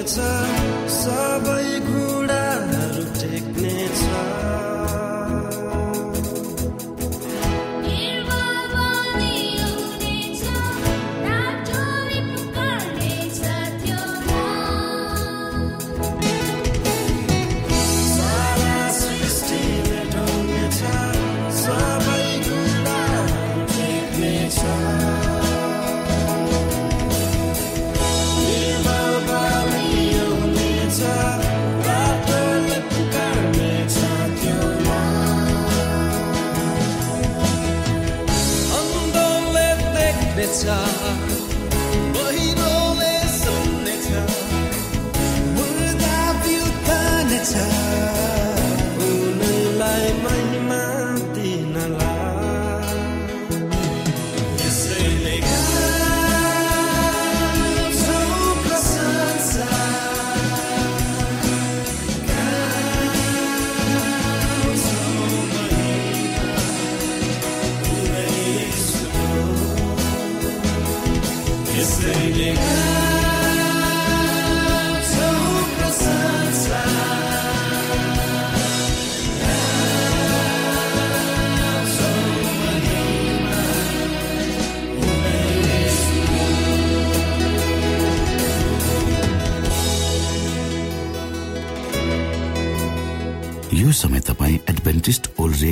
it's a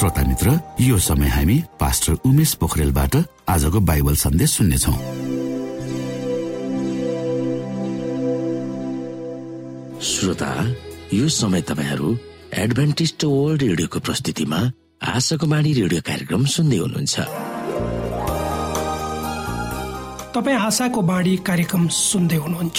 श्रोता मित्र यो समय हामी पास्टर उमेश पोखरेलबाट आजको बाइबल सन्देश सुन्नेछौ। श्रोता यो समय तपाईँहरू एडभेन्टिस्ट वर्ल्ड रेडियोको प्रस्तुतिमा आशाको बाणी रेडियो कार्यक्रम सुन्दै हुनुहुन्छ। तपाईँ आशाको बाणी कार्यक्रम सुन्दै हुनुहुन्छ।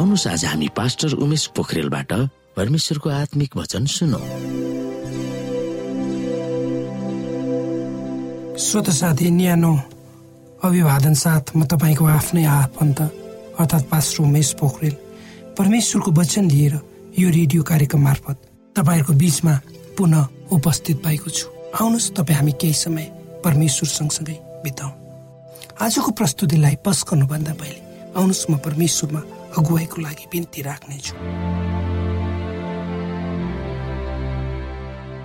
आउनुहोस् आज हामी पास्टर उमेश पोखरेलबाट परमेश्वरको आत्मिक वचन सुनौ। श्रोत साथी न्यानो अभिवादन साथ म तपाईँको आफ्नै आफन्त अर्थात् पास्टर उमेश पोखरेल परमेश्वरको वचन लिएर यो रेडियो कार्यक्रम मार्फत तपाईँहरूको बिचमा पुनः उपस्थित भएको छु। आउनुहोस् तपाईँ हामी केही समय परमेश्वर सँगसँगै बिताउँ। आजको प्रस्तुतिलाई पस्कनुभन्दा पहिले आउनुहोस् म परमेश्वरमा अगुवाईको लागि बिन्ती राख्नेछु।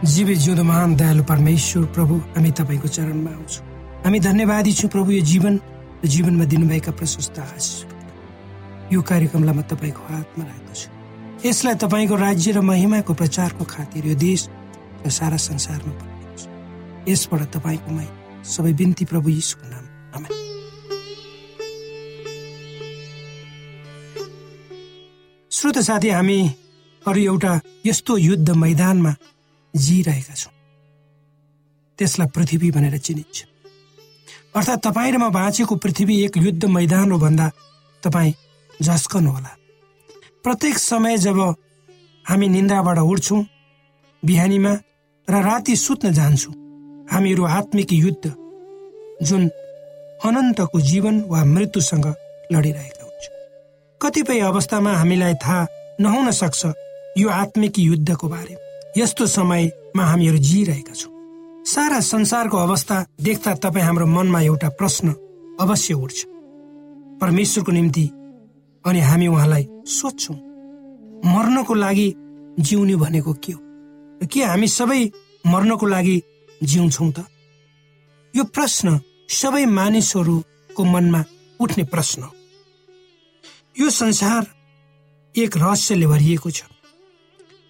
जीवे जिउँदो महान दयालु परमेश्वर प्रभु हामी तपाईँको चरणमा आउँछौँ। हामी धन्यवादी छौँ प्रभु यो जीवन र जीवनमा दिनुभएका प्रशस्त आशिष। यो कार्यक्रमलाई म तपाईँको हातमा राख्दछु। यसलाई तपाईँको राज्य र महिमाको प्रचारको खातिर यो देश र सारा संसारमा पठाउनुहोस् यसबाट तपाईँको मै सबै बिन्ती प्रभु यीशुको नाम आमेन। श्रोत साथी हामीहरू एउटा यस्तो युद्ध मैदानमा जिरहेका छौँ। त्यसलाई पृथ्वी भनेर चिनिन्छ। अर्थात् तपाईँ र म बाँचेको पृथ्वी एक युद्ध मैदान हो भन्दा तपाईँ झस्कनुहोला। प्रत्येक समय जब हामी निन्द्राबाट उठ्छौँ बिहानीमा र राति सुत्न जान्छौँ हामीहरू आत्मिक युद्ध जुन अनन्तको जीवन वा मृत्युसँग लडिरहेका कतिपय अवस्थामा हामीलाई थाहा नहुन सक्छ यो आत्मिक युद्धको बारे। यस्तो समयमा हामीहरू जिरहेका छौँ। सारा संसारको अवस्था देख्दा तपाईँ हाम्रो मनमा एउटा प्रश्न अवश्य उठ्छ। परमेश्वरको निम्ति अनि हामी उहाँलाई सोध्छौँ मर्नको लागि जिउने भनेको के हो? के हामी सबै मर्नको लागि जिउँछौँ त? यो प्रश्न सबै मानिसहरूको मनमा उठ्ने प्रश्न हो। यो संसार एक रहस्यले भरिएको छ।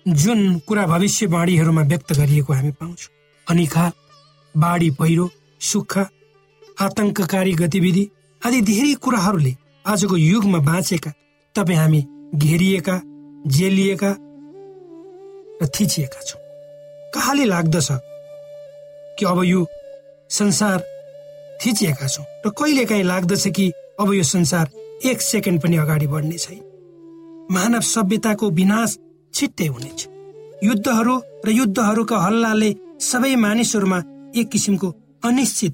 जुन कुरा भविष्यवाणीहरूमा व्यक्त गरिएको हामी पाउँछौँ। अनिखा बाढी पहिरो सुक्खा आतंककारी गतिविधि आदि धेरै कुराहरूले आजको युगमा बाँचेका तपाईँ हामी घेरिएका जेलिएका र थिचिएका छौँ। कहाँले लाग्दछ कि अब यो संसार थिचिएका छौँ र कहिलेकाहीँ लाग्दछ कि अब यो संसार एक सेकेन्ड पनि अगाडि बढ्ने छैन। मानव सभ्यताको विनाश छिट्टै हुनेछ युद्धहरू र युद्धहरूका हल्लाले सबै मानिसहरूमा एक किसिमको अनिश्चित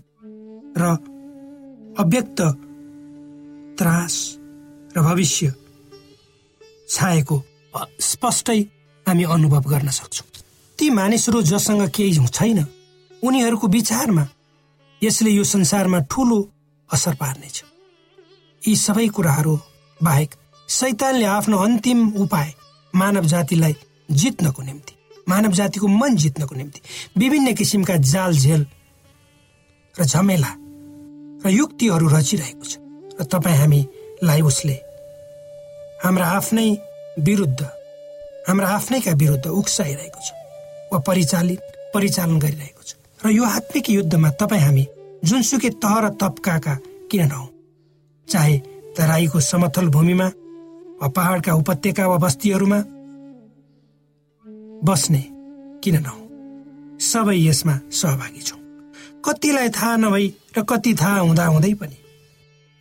र अव्यक्त त्रास र भविष्य छाएको स्पष्टै हामी अनुभव गर्न सक्छौँ। ती मानिसहरू जसँग केही छैन। उनीहरूको विचारमा यसले यो संसारमा ठुलो असर पार्नेछ। यी सबै कुराहरू बाहेक सैतानले आफ्नो अन्तिम उपाय मानव जातिलाई जित्नको निम्ति मानव जातिको मन जित्नको निम्ति विभिन्न किसिमका जाल झेल र झमेला र युक्तिहरू रचिरहेको छ। र तपाईँ हामीलाई उसले हाम्रा आफ्नै विरुद्ध हाम्रा आफ्नैका विरुद्ध उक्साइरहेको छ वा परिचालित परिचालन गरिरहेको छ। र यो आत्मिक युद्धमा तपाईँ हामी जुनसुकै तह र तब्काका किन नहौँ चाहे तराईको समथल भूमिमा वा पहाडका उपत्यका वा बस्तीहरूमा बस्ने किन नहौँ। सबै यसमा सहभागी छौँ। कतिलाई थाहा नभई र कति थाहा हुँदा हुँदै पनि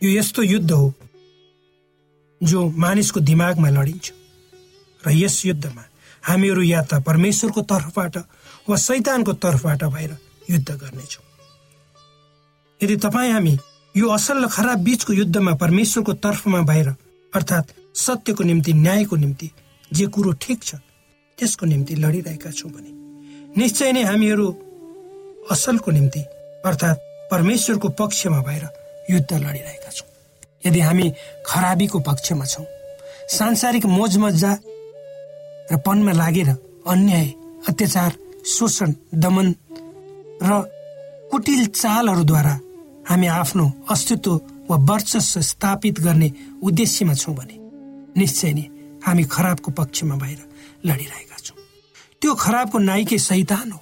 यो यस्तो युद्ध हो जो मानिसको दिमागमा लडिन्छ र यस युद्धमा हामीहरू या त परमेश्वरको तर्फबाट वा शैतानको तर्फबाट भएर युद्ध गर्नेछौँ। यदि तपाईँ हामी यो असल र खराब बीचको युद्धमा परमेश्वरको तर्फमा भएर अर्थात् सत्यको निम्ति न्यायको निम्ति जे कुरो ठिक छ त्यसको निम्ति लडिरहेका छौँ भने। निश्चय नै हामीहरू असलको निम्ति अर्थात् परमेश्वरको पक्षमा भएर युद्ध लडिरहेका छौँ। यदि हामी खराबीको पक्षमा छौँ सांसारिक मोजमजा र पनमा लागेर अन्याय अत्याचार शोषण दमन र कुटिल चालहरूद्वारा हामी आफ्नो अस्तित्व वा वर्चस्व स्थापित गर्ने उद्देश्यमा छौँ भने निश्चय नै हामी खराबको पक्षमा भएर लडिरहेका छौँ। त्यो खराबको नाइके सैतान हो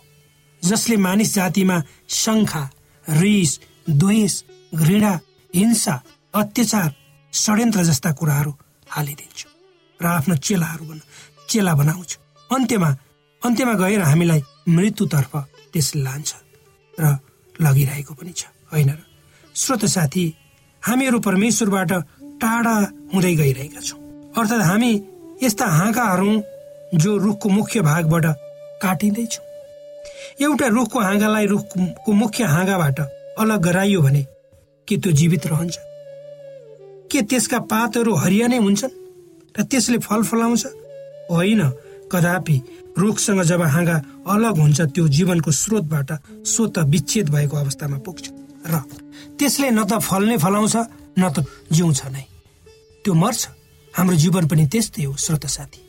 जसले मानिस जातिमा शङ्खा रिस द्वेष घृणा हिंसा अत्याचार षड्यन्त्र जस्ता कुराहरू हालिदिन्छ र आफ्नो चेलाहरू बन चेला बनाउँछ। अन्त्यमा अन्त्यमा गएर हामीलाई मृत्युतर्फ त्यसले लान्छ र लगिरहेको पनि छ होइन र? श्रोत साथी हामीहरू परमेश्वरबाट टाढा हुँदै गइरहेका छौँ। अर्थात् हामी यस्ता हाँगाहरू जो रुखको मुख्य भागबाट काटिँदैछौँ। एउटा रुखको हाँगालाई रुखको मुख्य हाँगाबाट अलग गराइयो भने के त्यो जीवित रहन्छ? के त्यसका पातहरू हरिया नै हुन्छन् र त्यसले फल फलाउँछ? होइन कदापि रुखसँग जब हाँगा अलग हुन्छ त्यो जीवनको स्रोतबाट स्वत विच्छेद भएको अवस्थामा पुग्छ। र त्यसले न त फल्ने फलाउँछ न त जिउँछ नै। त्यो मर्छ। हाम्रो जीवन पनि त्यस्तै हो श्रोत साथी।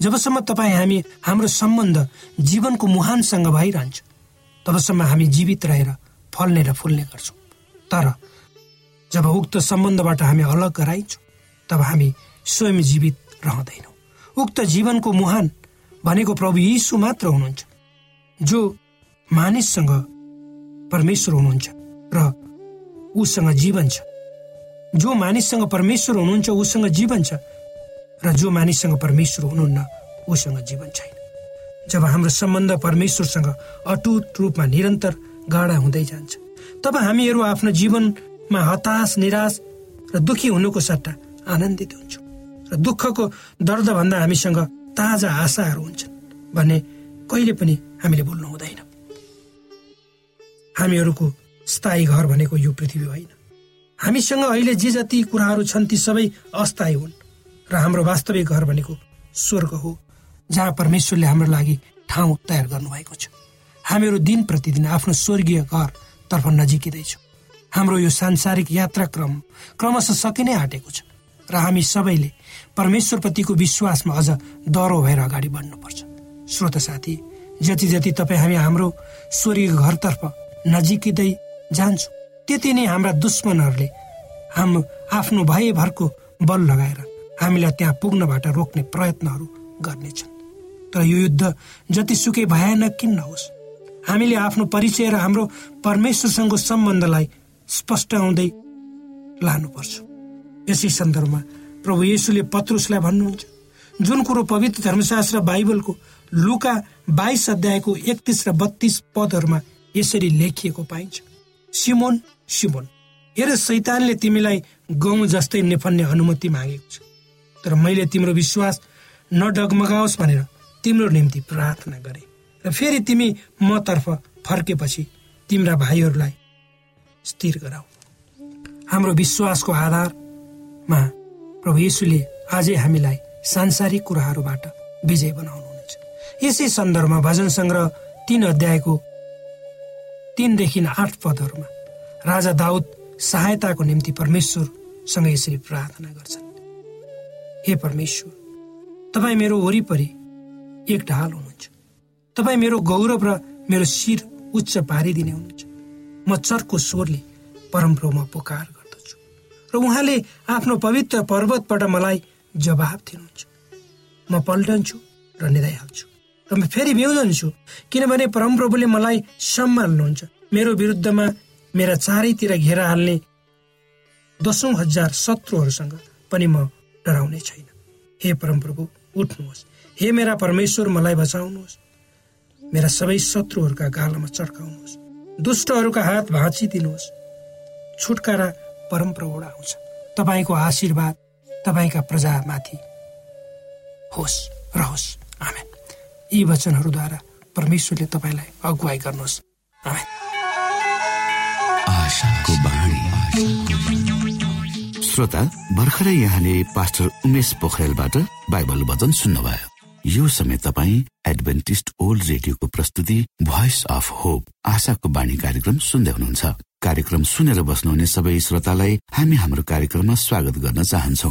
जबसम्म तपाईँ हामी हाम्रो सम्बन्ध जीवनको मुहानसँग भइरहन्छ तबसम्म हामी जीवित रहेर फल्ने र फुल्ने गर्छौँ। तर जब उक्त सम्बन्धबाट हामी अलग गराइन्छौँ तब हामी स्वयं जीवित रहँदैनौँ। उक्त जीवनको मुहान भनेको प्रभु यीशु मात्र हुनुहुन्छ जो मानिससँग परमेश्वर हुनुहुन्छ। र उसँग जीवन छ। जो मानिससँग परमेश्वर हुनुहुन्छ उसँग जीवन छ। र जो मानिससँग परमेश्वर हुनुहुन्न उसँग जीवन छैन। जब हाम्रो सम्बन्ध परमेश्वरसँग अटुट रूपमा निरन्तर गाडा हुँदै जान्छ तब हामीहरू आफ्नो जीवनमा हताश निराश र दुखी हुनुको सट्टा आनन्दित हुन्छौँ। र दुःखको दर्दभन्दा हामीसँग ताजा आशाहरू हुन्छन् भन्ने कहिले पनि हामीले बोल्नु हुँदैन। हामीहरूको स्थायी घर भनेको यो पृथ्वी होइन। हामीसँग अहिले जे जति कुराहरू छन् ती सबै अस्थायी हुन् र हाम्रो वास्तविक घर भनेको स्वर्ग हो जहाँ परमेश्वरले हाम्रो लागि ठाउँ तयार गर्नुभएको छ। हामीहरू दिन प्रतिदिन आफ्नो स्वर्गीय घरतर्फ नजिकिँदैछौँ। हाम्रो यो सांसारिक यात्राक्रम क्रमशः सकिनै आँटेको छ र हामी सबैले परमेश्वरप्रतिको विश्वासमा अझ डह्रो भएर अगाडि बढ्नुपर्छ। श्रोत साथी जति जति तपाईँ हामी हाम्रो स्वर्गीय घरतर्फ नजिकिँदै जान्छौँ। त्यति नै हाम्रा दुश्मनहरूले हाम्रो आफ्नो भयभरको बल लगाएर हामीलाई त्यहाँ पुग्नबाट रोक्ने प्रयत्नहरू गर्नेछन्। तर यो युद्ध जतिसुकै भयानक किन नहोस् हामीले आफ्नो परिचय र हाम्रो परमेश्वरसँगको सम्बन्धलाई स्पष्ट आउँदै लानुपर्छ। यसै सन्दर्भमा प्रभु येसुले पत्रुसलाई भन्नुहुन्छ जुन कुरो पवित्र धर्मशास्त्र बाइबलको लुका बाइस अध्यायको एकतिस र बत्तीस पदहरूमा यसरी लेखिएको पाइन्छ। सिमोन सिमोन हेर सैतानले तिमीलाई गहुँ जस्तै नेफन्ने अनुमति मागेको छ। तर मैले तिम्रो विश्वास नडगमगाओस् भनेर तिम्रो निम्ति प्रार्थना गरे। र फेरि तिमी मतर्फ फर्केपछि तिम्रा भाइहरूलाई स्थिर गराऊ। हाम्रो विश्वासको आधारमा प्रभु येसुले आजै हामीलाई सांसारिक कुराहरूबाट विजय बनाउनुहुन्छ। यसै सन्दर्भमा भजन सङ्ग्रह तीन अध्यायको तिनदेखि आठ पदहरूमा राजा दाउद सहायताको निम्ति परमेश्वरसँग यसरी प्रार्थना गर्छन्। हे परमेश्वर तपाईँ मेरो वरिपरि एक ढाल हुनुहुन्छ। तपाईँ मेरो गौरव र मेरो शिर उच्च पारिदिने हुनुहुन्छ। म चर्को स्वरले परमप्रभुमा पुकार गर्दछु र उहाँले आफ्नो पवित्र पर्वतबाट मलाई जवाब दिनुहुन्छ। म पल्टन्छु र निधाइहाल्छु। र म फेरि बिउजन्छु किनभने परमप्रभुले मलाई सम्हाल्नुहुन्छ। मेरो विरुद्धमा मेरा चारैतिर घेरा हाल्ने दसौँ हजार शत्रुहरूसँग पनि म डराउने छैन। हे परमप्रभु उठ्नुहोस्। हे मेरा परमेश्वर मलाई बचाउनुहोस्। मेरा सबै शत्रुहरूका गालामा चर्काउनुहोस् दुष्टहरूका हात भाँचिदिनुहोस्। छुटकारा परमप्रभुबाट आउँछ। तपाईँको आशीर्वाद तपाईँका प्रजामाथि होस् रहोस्। आमेन। यी वचनहरूद्वारा परमेश्वरले तपाईँलाई अगुवाई गर्नुहोस्। श्रोता भर्खरै यहाँले पास्टर उमेश पोखरेलबाट बाइबल वचन सुन्नुभयो। यो समय तपाईँ एडभेन्टिस्ट ओल्ड रेडियोको प्रस्तुति भोइस अफ होप आशाको बाणी कार्यक्रम सुन्दै हुनुहुन्छ। कार्यक्रम सुनेर बस्नुहुने सबै श्रोतालाई हामी हाम्रो कार्यक्रममा स्वागत गर्न चाहन्छौ।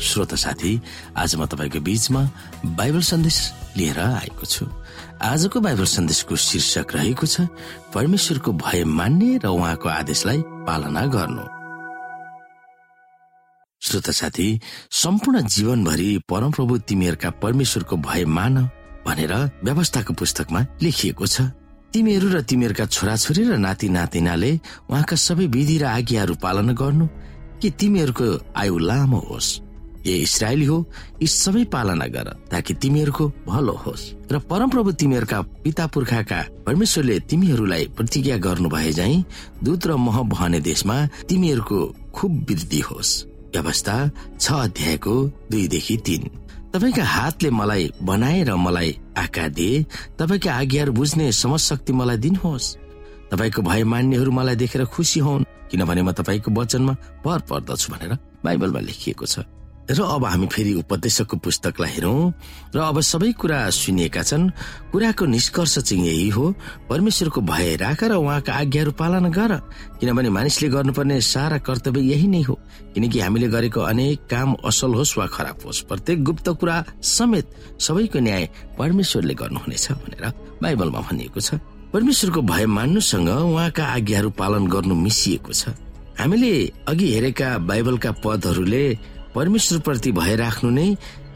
श्रोता साथी आज म तपाईँको बीचमा बाइबल सन्देश लिएर आएको छु। आजको बाइबल सन्देशको शीर्षक रहेको छ परमेश्वरको भय मान्ने र उहाँको आदेशलाई पालना गर्नु। श्रोता साथी सम्पूर्ण जीवनभरि परमप्रभु तिमीहरूका परमेश्वरको भय मान भनेर व्यवस्थाको पुस्तकमा लेखिएको छ। तिमीहरू र तिमीहरूका छोराछोरी र नाति नातिनाले उहाँका सबै विधि र आज्ञाहरू पालना गर्नु कि तिमीहरूको आयु लामो होस्। ए इसरायली हो यी सबै पालना गर ताकि तिमीहरूको भलो होस्। र परमप्रभु तिमीहरूका पिता पुर्खाका परमेश्वरले तिमीहरूलाई प्रतिज्ञा गर्नु भए झै दूत र मह बहने देशमा तिमीहरूको खुब वृद्धि होस्। व्यवस्था छ अध्यायको दुईदेखि तीन। तपाईँका हातले मलाई बनाए र मलाई आकार दिए तपाईँका आज्ञाहरू बुझ्ने समझ शक्ति मलाई दिनुहोस्। तपाईँको भय मान्नेहरू मलाई देखेर खुसी हुन् किनभने म तपाईँको वचनमा पर पर्दछु भनेर बाइबलमा लेखिएको छ। र अब हामी फेरि उपदेशकको पुस्तकलाई हेरौँ र अब सबै कुरा सुनिएका छन्। कुराको निष्कर्ष चाहिँ यही हो परमेश्वरको भय राख र उहाँका आज्ञाहरू पालना गर किनभने मानिसले गर्नुपर्ने सारा कर्तव्य यही नै हो किनकि हामीले गरेको अनेक काम असल होस् वा खराब होस् प्रत्येक गुप्त कुरा समेत सबैको न्याय परमेश्वरले गर्नुहुनेछ भनेर बाइबलमा भनिएको छ। परमेश्वरको भय मान्नुसँग उहाँका आज्ञाहरू पालन गर्नु मिसिएको छ। हामीले अघि हेरेका बाइबलका पदहरूले परमेश्वरप्रति भय राख्नु नै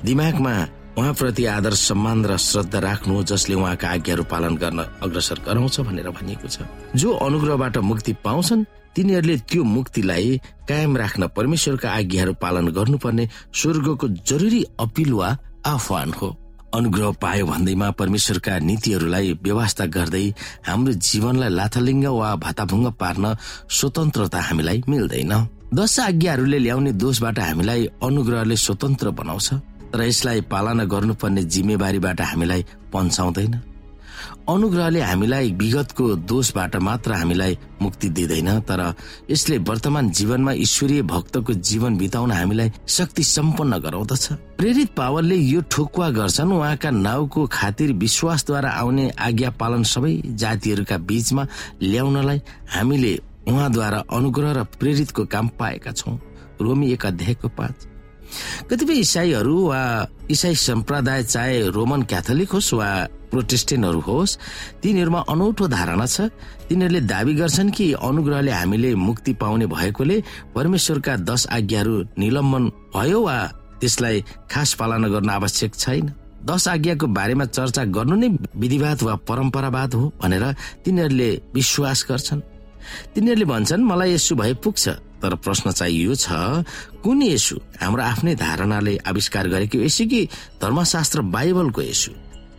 दिमागमा उहाँप्रति आदर सम्मान र श्रद्धा राख्नु जसले उहाँका आज्ञाहरू पालन गर्न अग्रसर गराउँछ भनेर भनिएको छ। जो अनुग्रहबाट मुक्ति पाउँछन् तिनीहरूले त्यो मुक्तिलाई कायम राख्न परमेश्वरका आज्ञाहरू पालन गर्नुपर्ने स्वर्गको जरुरी अपिल वा आह्वान हो। अनुग्रह पायो भन्दैमा परमेश्वरका नीतिहरूलाई व्यवस्था गर्दै हाम्रो जीवनलाई लाथलिङ्ग वा भाताभुङ्ग पार्न स्वतन्त्रता हामीलाई मिल्दैन। दश आज्ञाहरूले ल्याउने दोषबाट हामीलाई अनुग्रहले स्वतन्त्र बनाउँछ तर यसलाई पालना गर्नुपर्ने जिम्मेवारीबाट हामीलाई पन्छाउँदैन। अनुग्रहले हामीलाई विगतको दोषबाट मात्र हामीलाई मुक्ति दिँदैन तर यसले वर्तमान जीवनमा ईश्वरीय भक्तको जीवन बिताउन हामीलाई शक्ति सम्पन्न गराउँदछ। प्रेरित पावलले यो ठोकुवा गर्छन् उहाँका नाउँको खातिर विश्वासद्वारा आउने आज्ञा पालन सबै जातिहरूका बीचमा ल्याउनलाई हामीले उहाँद्वारा अनुग्रह र प्रेरितको काम पाएका छौँ। रोमी एक अध्यायको पाँच। कतिपय इसाईहरू वा इसाई सम्प्रदाय चाहे रोमन क्याथोलिक होस् वा प्रोटेस्टेन्टहरू होस् तिनीहरूमा अनौठो धारणा छ। तिनीहरूले दावी गर्छन् कि अनुग्रहले हामीले मुक्ति पाउने भएकोले परमेश्वरका दश आज्ञाहरू निलम्बन भयो वा त्यसलाई खास पालना गर्न आवश्यक छैन। दश आज्ञाको बारेमा चर्चा गर्नु नै विधिवाद वा परम्परावाद हो भनेर तिनीहरूले विश्वास गर्छन्। तिनीहरूले भन्छन् मलाई यसो भए पुग्छ। तर प्रश्न चाहिँ यो छ कुन यसु? हाम्रो आफ्नै धारणाले आविष्कार गरेको यसु कि धर्मशास्त्र बाइबलको यसु?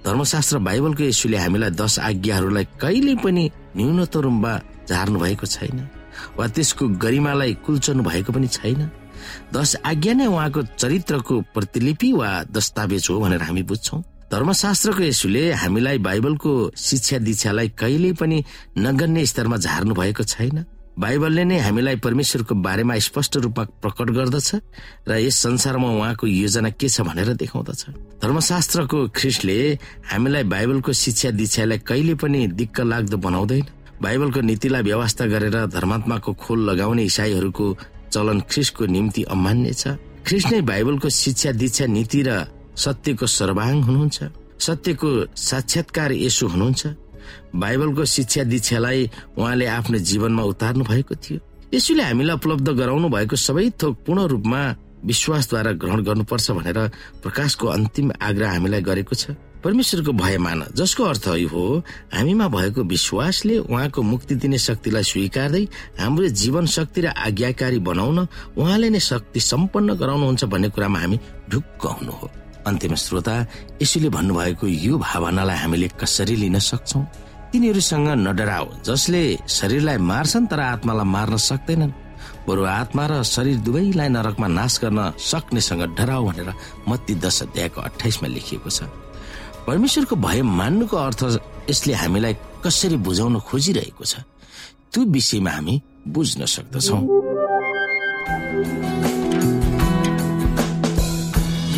धर्मशास्त्र बाइबलको यसुले हामीलाई दश आज्ञाहरूलाई कहिले पनि न्यूनतम झार्नु भएको छैन वा त्यसको गरिमालाई कुल्चनु भएको पनि छैन। दश आज्ञा नै उहाँको चरित्रको प्रतिलिपि वा दस्तावेज हो भनेर हामी बुझ्छौँ। धर्मशास्त्रको यसुले हामीलाई बाइबलको शिक्षा दीक्षालाई कहिल्यै पनि नगन्य स्तरमा झार्नु भएको छैन। बाइबलले नै हामीलाई परमेश्वरको बारेमा स्पष्ट रूपमा प्रकट गर्दछ र यस संसारमा उहाँको योजना के छ भनेर देखाउँदछ। धर्मशास्त्रको ख्रिस्टले हामीलाई बाइबलको शिक्षा दीक्षालाई कहिले पनि दिक्क लाग्दो बनाउँदैन। बाइबलको नीतिलाई व्यवस्था गरेर धर्मात्माको खोल लगाउने इसाईहरूको चलन ख्रिस्टको निम्ति अमान्य छ। ख्रिस्ट नै बाइबलको शिक्षा दीक्षा नीति र सत्यको सर्वाङ हुनुहुन्छ सत्यको साक्षात्कार यसो हुनुहुन्छ। बाइबलको शिक्षा दीक्षालाई उहाँले आफ्नो जीवनमा उतार्नु भएको थियो। यसुले हामीलाई उपलब्ध गराउनु भएको सबै थोक पूर्ण रूपमा विश्वासद्वारा ग्रहण गर्नुपर्छ भनेर प्रकाशको अन्तिम आग्रह हामीलाई गरेको छ। परमेश्वरको भय मान जसको अर्थ यो हो हामीमा भएको विश्वासले उहाँको मुक्ति दिने शक्तिलाई स्वीकार्दै हाम्रो जीवन शक्ति र आज्ञाकारी बनाउन उहाँले नै शक्ति सम्पन्न गराउनुहुन्छ भन्ने कुरामा हामी ढुक्क हुनु हो। अन्तिम श्रोता यसुले भन्नुभएको यो भावनालाई हामीले कसरी लिन सक्छौ? तिनीहरूसँग नडराओ जसले शरीरलाई मार्छन् तर आत्मालाई मार्न सक्दैनन्। बरु आत्मा र शरीर दुवैलाई नरकमा नाश गर्न सक्नेसँग डराउ भनेर मत्ती दश अध्यायको अठाइसमा लेखिएको छ। परमेश्वरको भय मान्नुको अर्थ यसले हामीलाई कसरी बुझाउन खोजिरहेको छ त्यो विषयमा हामी बुझ्न सक्दछौ।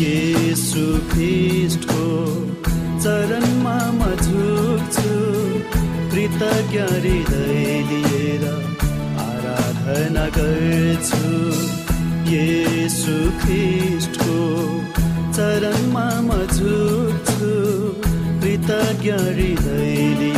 येसु ख्रिस्टको चरणमा म झुक्छु कृतज्ञ हृदय लिएर आराधना गर्छु। येसु ख्रिस्टको चरणमा म झुक्छु कृतज्ञ हृदय लिएर